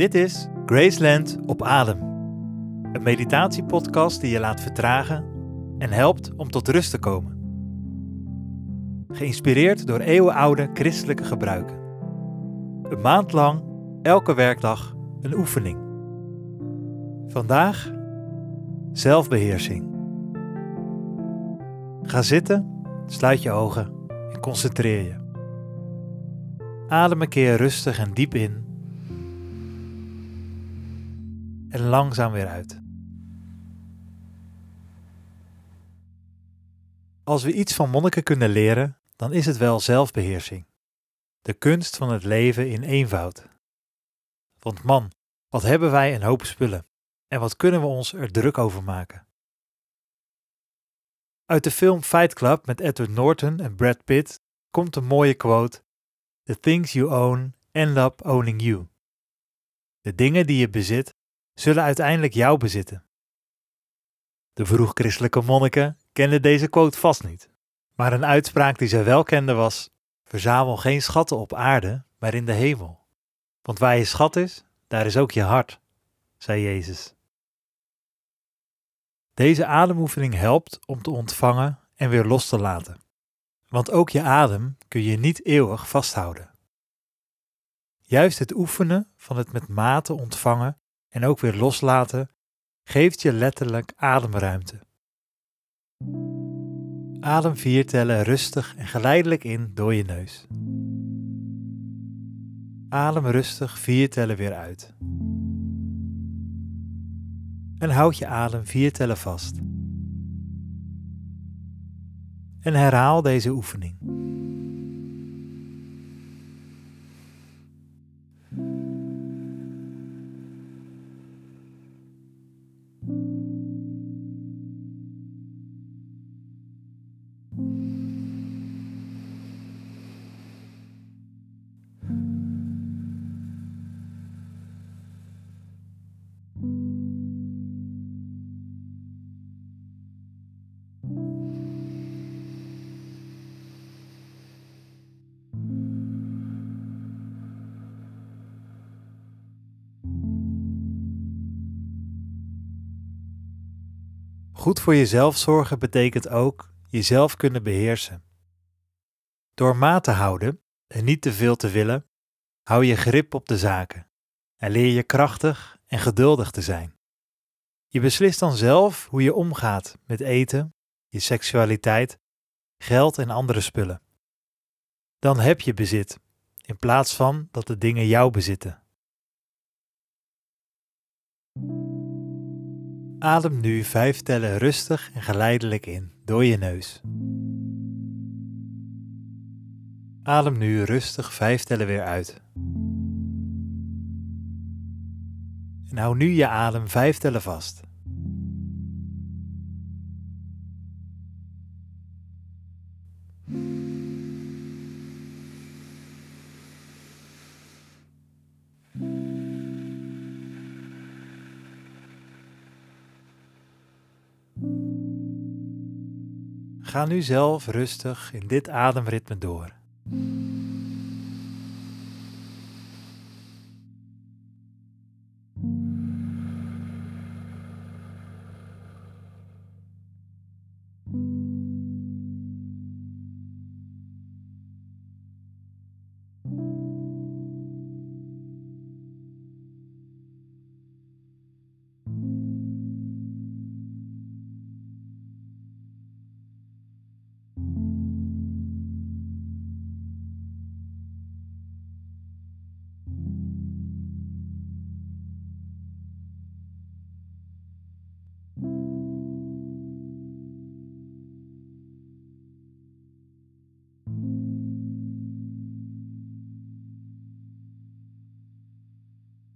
Dit is Graceland op Adem. Een meditatiepodcast die je laat vertragen en helpt om tot rust te komen. Geïnspireerd door eeuwenoude christelijke gebruiken. Een maand lang, elke werkdag, een oefening. Vandaag zelfbeheersing. Ga zitten, sluit je ogen en concentreer je. Adem een keer rustig en diep in en langzaam weer uit. Als we iets van monniken kunnen leren, dan is het wel zelfbeheersing. De kunst van het leven in eenvoud. Want man, wat hebben wij een hoop spullen en wat kunnen we ons er druk over maken? Uit de film Fight Club met Edward Norton en Brad Pitt komt een mooie quote: The things you own end up owning you. De dingen die je bezit zullen uiteindelijk jou bezitten. De vroeg-christelijke monniken kenden deze quote vast niet, maar een uitspraak die zij wel kenden was: Verzamel geen schatten op aarde, maar in de hemel. Want waar je schat is, daar is ook je hart, zei Jezus. Deze ademoefening helpt om te ontvangen en weer los te laten. Want ook je adem kun je niet eeuwig vasthouden. Juist het oefenen van het met mate ontvangen en ook weer loslaten geeft je letterlijk ademruimte. Adem vier tellen rustig en geleidelijk in door je neus. Adem rustig vier tellen weer uit. En houd je adem vier tellen vast. En herhaal deze oefening. Goed voor jezelf zorgen betekent ook jezelf kunnen beheersen. Door maat te houden en niet te veel te willen, hou je grip op de zaken en leer je krachtig en geduldig te zijn. Je beslist dan zelf hoe je omgaat met eten, je seksualiteit, geld en andere spullen. Dan heb je bezit, in plaats van dat de dingen jou bezitten. Adem nu vijf tellen rustig en geleidelijk in door je neus. Adem nu rustig vijf tellen weer uit. En hou nu je adem vijf tellen vast. Ga nu zelf rustig in dit ademritme door.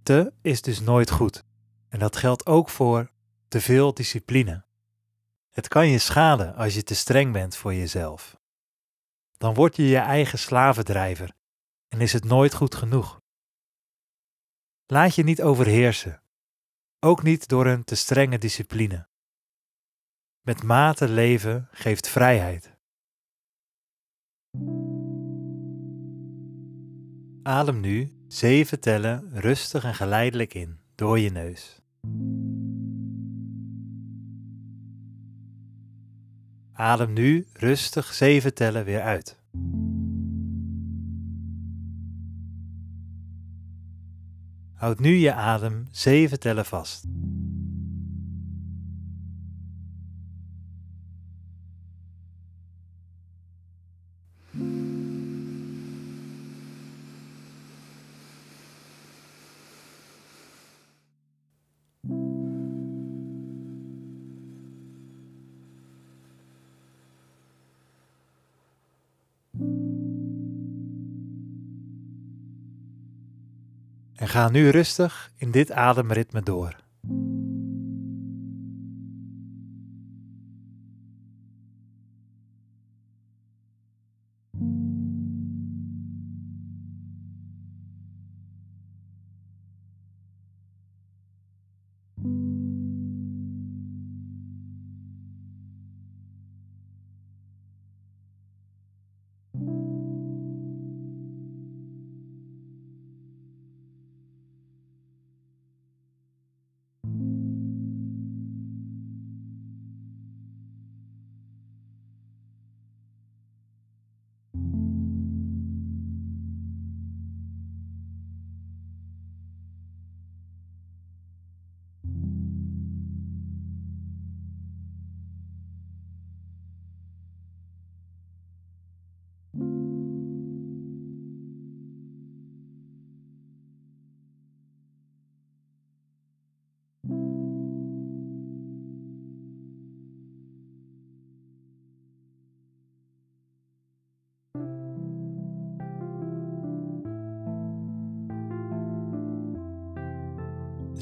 Te is dus nooit goed. En dat geldt ook voor te veel discipline. Het kan je schaden als je te streng bent voor jezelf. Dan word je je eigen slavendrijver en is het nooit goed genoeg. Laat je niet overheersen, ook niet door een te strenge discipline. Met mate leven geeft vrijheid. Adem nu zeven tellen rustig en geleidelijk in door je neus. Adem nu rustig zeven tellen weer uit. Houd nu je adem zeven tellen vast. En ga nu rustig in dit ademritme door.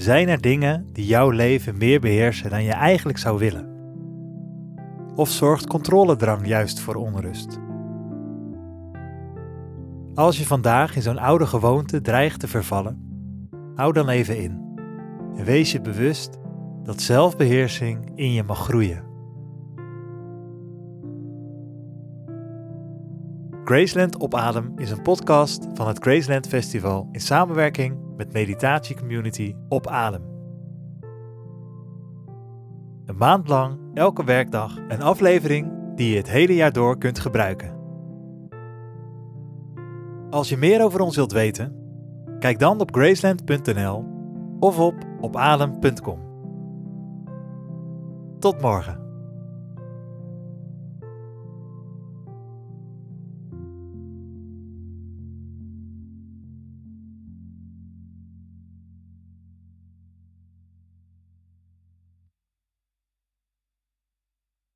Zijn er dingen die jouw leven meer beheersen dan je eigenlijk zou willen? Of zorgt controledrang juist voor onrust? Als je vandaag in zo'n oude gewoonte dreigt te vervallen, hou dan even in en wees je bewust dat zelfbeheersing in je mag groeien. Graceland op Adem is een podcast van het Graceland Festival in samenwerking met meditatiecommunity Op Adem. Een maand lang, elke werkdag, een aflevering die je het hele jaar door kunt gebruiken. Als je meer over ons wilt weten, kijk dan op graceland.nl of op opadem.com. Tot morgen.